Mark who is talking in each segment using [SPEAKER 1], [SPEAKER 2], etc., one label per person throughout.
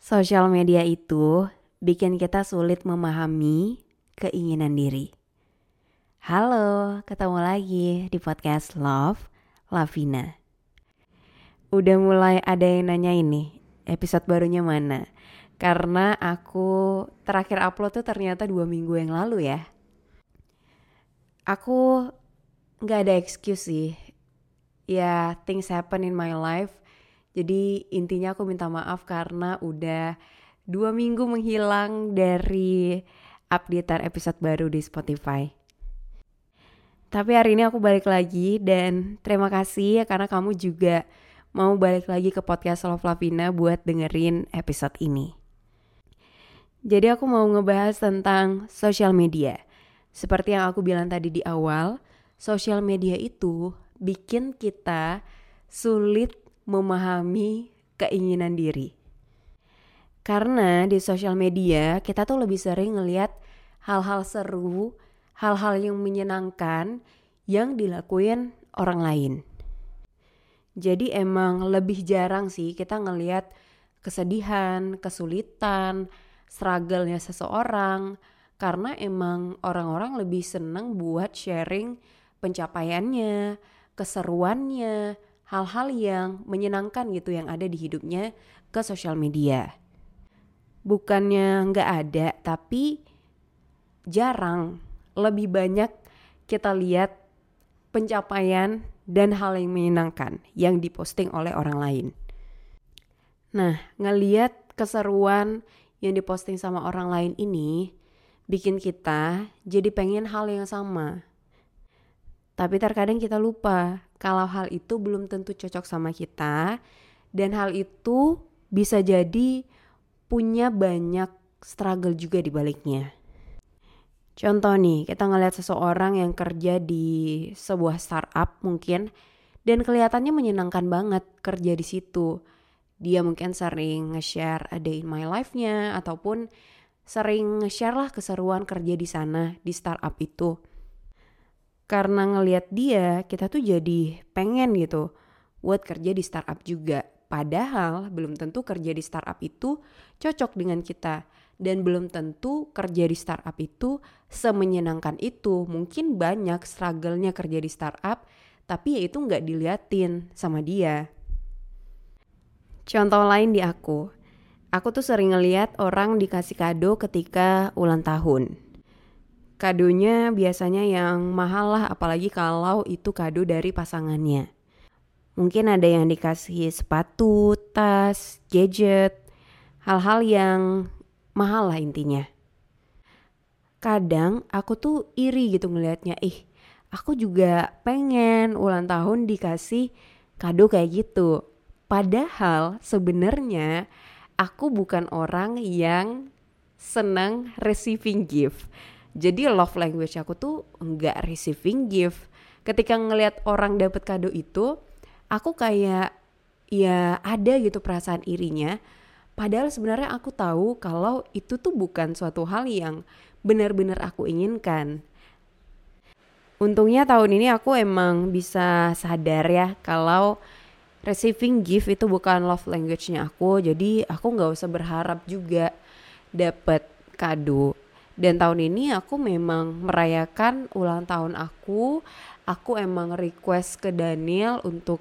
[SPEAKER 1] Sosial media itu bikin kita sulit memahami keinginan diri. Halo, ketemu lagi di podcast Love, Lavina. Udah mulai ada yang nanya ini, episode barunya mana? Karena aku terakhir upload tuh ternyata dua minggu yang lalu ya. Aku nggak ada excuse sih. Ya, things happen in my life. Jadi intinya aku minta maaf karena udah dua minggu menghilang dari updatean episode baru di Spotify. Tapi hari ini aku balik lagi dan terima kasih ya karena kamu juga mau balik lagi ke podcast Love Lavina buat dengerin episode ini. Jadi aku mau ngebahas tentang social media. Seperti yang aku bilang tadi di awal, social media itu bikin kita sulit memahami keinginan diri. Karena di social media kita tuh lebih sering ngelihat hal-hal seru, hal-hal yang menyenangkan yang dilakuin orang lain. Jadi emang lebih jarang sih kita ngelihat kesedihan, kesulitan, struggle-nya seseorang karena emang orang-orang lebih seneng buat sharing pencapaiannya, keseruannya, hal-hal yang menyenangkan gitu yang ada di hidupnya ke sosial media. Bukannya nggak ada, tapi jarang. Lebih banyak kita lihat pencapaian dan hal yang menyenangkan yang diposting oleh orang lain. Nah, ngeliat keseruan yang diposting sama orang lain ini bikin kita jadi pengen hal yang sama. Tapi terkadang kita lupa kalau hal itu belum tentu cocok sama kita dan hal itu bisa jadi punya banyak struggle juga di baliknya. Contoh nih, kita ngeliat seseorang yang kerja di sebuah startup mungkin dan kelihatannya menyenangkan banget kerja di situ. Dia mungkin sering nge-share a day in my life-nya ataupun sering nge-share lah keseruan kerja di sana di startup itu. Karena ngeliat dia, kita tuh jadi pengen gitu buat kerja di startup juga. Padahal belum tentu kerja di startup itu cocok dengan kita dan belum tentu kerja di startup itu semenyenangkan itu. Mungkin banyak struggle-nya kerja di startup, tapi ya itu nggak diliatin sama dia. Contoh lain di aku, aku tuh sering ngeliat orang dikasih kado ketika ulang tahun. Kadonya biasanya yang mahal lah, apalagi kalau itu kado dari pasangannya. Mungkin ada yang dikasih sepatu, tas, gadget, hal-hal yang mahal lah intinya. Kadang aku tuh iri gitu ngelihatnya, ih aku juga pengen ulang tahun dikasih kado kayak gitu. Padahal sebenarnya aku bukan orang yang senang receiving gift. Jadi love language aku tuh nggak receiving gift. Ketika ngelihat orang dapet kado itu, aku kayak ya ada gitu perasaan irinya Padahal sebenarnya aku tahu kalau itu tuh bukan suatu hal yang benar-benar aku inginkan. Untungnya tahun ini aku emang bisa sadar ya kalau receiving gift itu bukan love language-nya aku. Jadi aku nggak usah berharap juga dapat kado. Dan tahun ini aku memang merayakan ulang tahun aku. Aku emang request ke Daniel untuk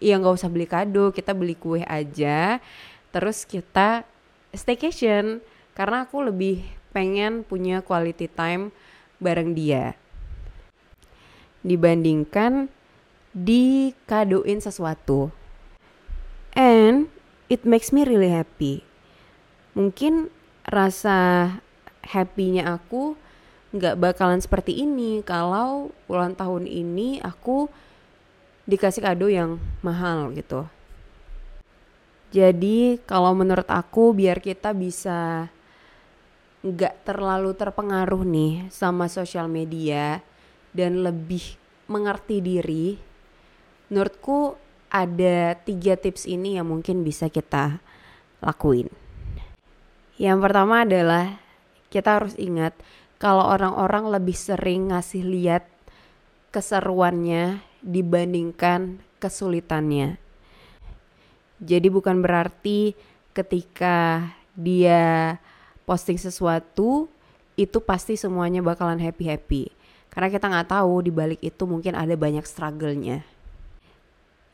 [SPEAKER 1] ya nggak usah beli kado, kita beli kue aja. Terus kita staycation karena aku lebih pengen punya quality time bareng dia. Dibandingkan dikadoin sesuatu. And it makes me really happy. Mungkin rasa happynya aku nggak bakalan seperti ini kalau ulang tahun ini aku dikasih kado yang mahal gitu Jadi kalau menurut aku biar kita bisa nggak terlalu terpengaruh nih sama sosial media dan lebih mengerti diri, menurutku ada tiga tips ini yang mungkin bisa kita lakuin. Yang pertama adalah kita harus ingat kalau orang-orang lebih sering ngasih lihat keseruannya dibandingkan kesulitannya. Jadi bukan berarti ketika dia posting sesuatu itu pasti semuanya bakalan happy-happy. Karena kita nggak tahu di balik itu mungkin ada banyak struggle-nya.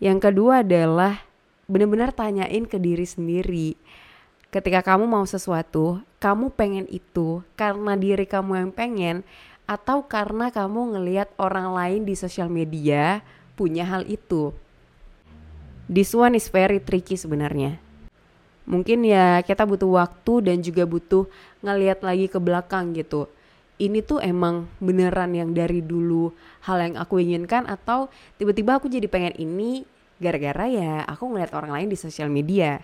[SPEAKER 1] Yang kedua adalah benar-benar tanyain ke diri sendiri. Ketika kamu mau sesuatu, kamu pengen itu karena diri kamu yang pengen atau karena kamu ngelihat orang lain di sosial media punya hal itu. This one is very tricky sebenarnya. Mungkin ya kita butuh waktu dan juga butuh ngeliat lagi ke belakang gitu. Ini tuh emang beneran yang dari dulu hal yang aku inginkan atau tiba-tiba aku jadi pengen ini gara-gara ya aku ngeliat orang lain di sosial media.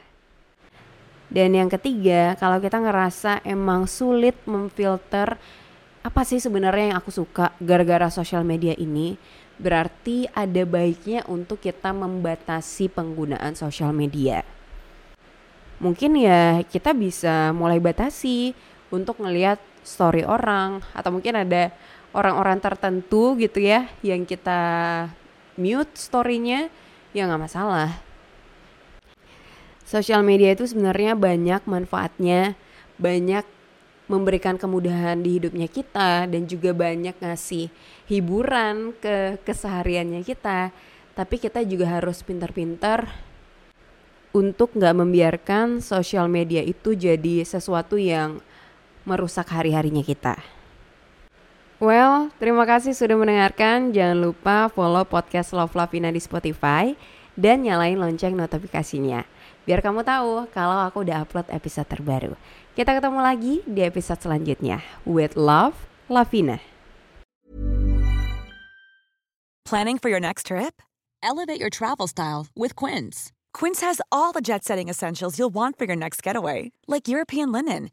[SPEAKER 1] Dan yang ketiga, kalau kita ngerasa emang sulit memfilter apa sih sebenarnya yang aku suka gara-gara sosial media ini, berarti ada baiknya untuk kita membatasi penggunaan sosial media. Mungkin ya kita bisa mulai batasi untuk ngelihat story orang atau mungkin ada orang-orang tertentu gitu ya yang kita mute storynya ya nggak masalah. Sosial media itu sebenarnya banyak manfaatnya, banyak memberikan kemudahan di hidupnya kita dan juga banyak ngasih hiburan ke kesehariannya kita. Tapi kita juga harus pintar-pintar untuk nggak membiarkan sosial media itu jadi sesuatu yang merusak hari-harinya kita. Well, terima kasih sudah mendengarkan. Jangan lupa follow podcast Love Lavina di Spotify dan nyalain lonceng notifikasinya. Biar kamu tahu kalau aku udah upload episode terbaru. Kita ketemu lagi di episode selanjutnya. With love, Lavina.
[SPEAKER 2] Planning for your next trip? Elevate your travel style with Quince. Quince has all the jet setting essentials you'll want for your next getaway, like European linen,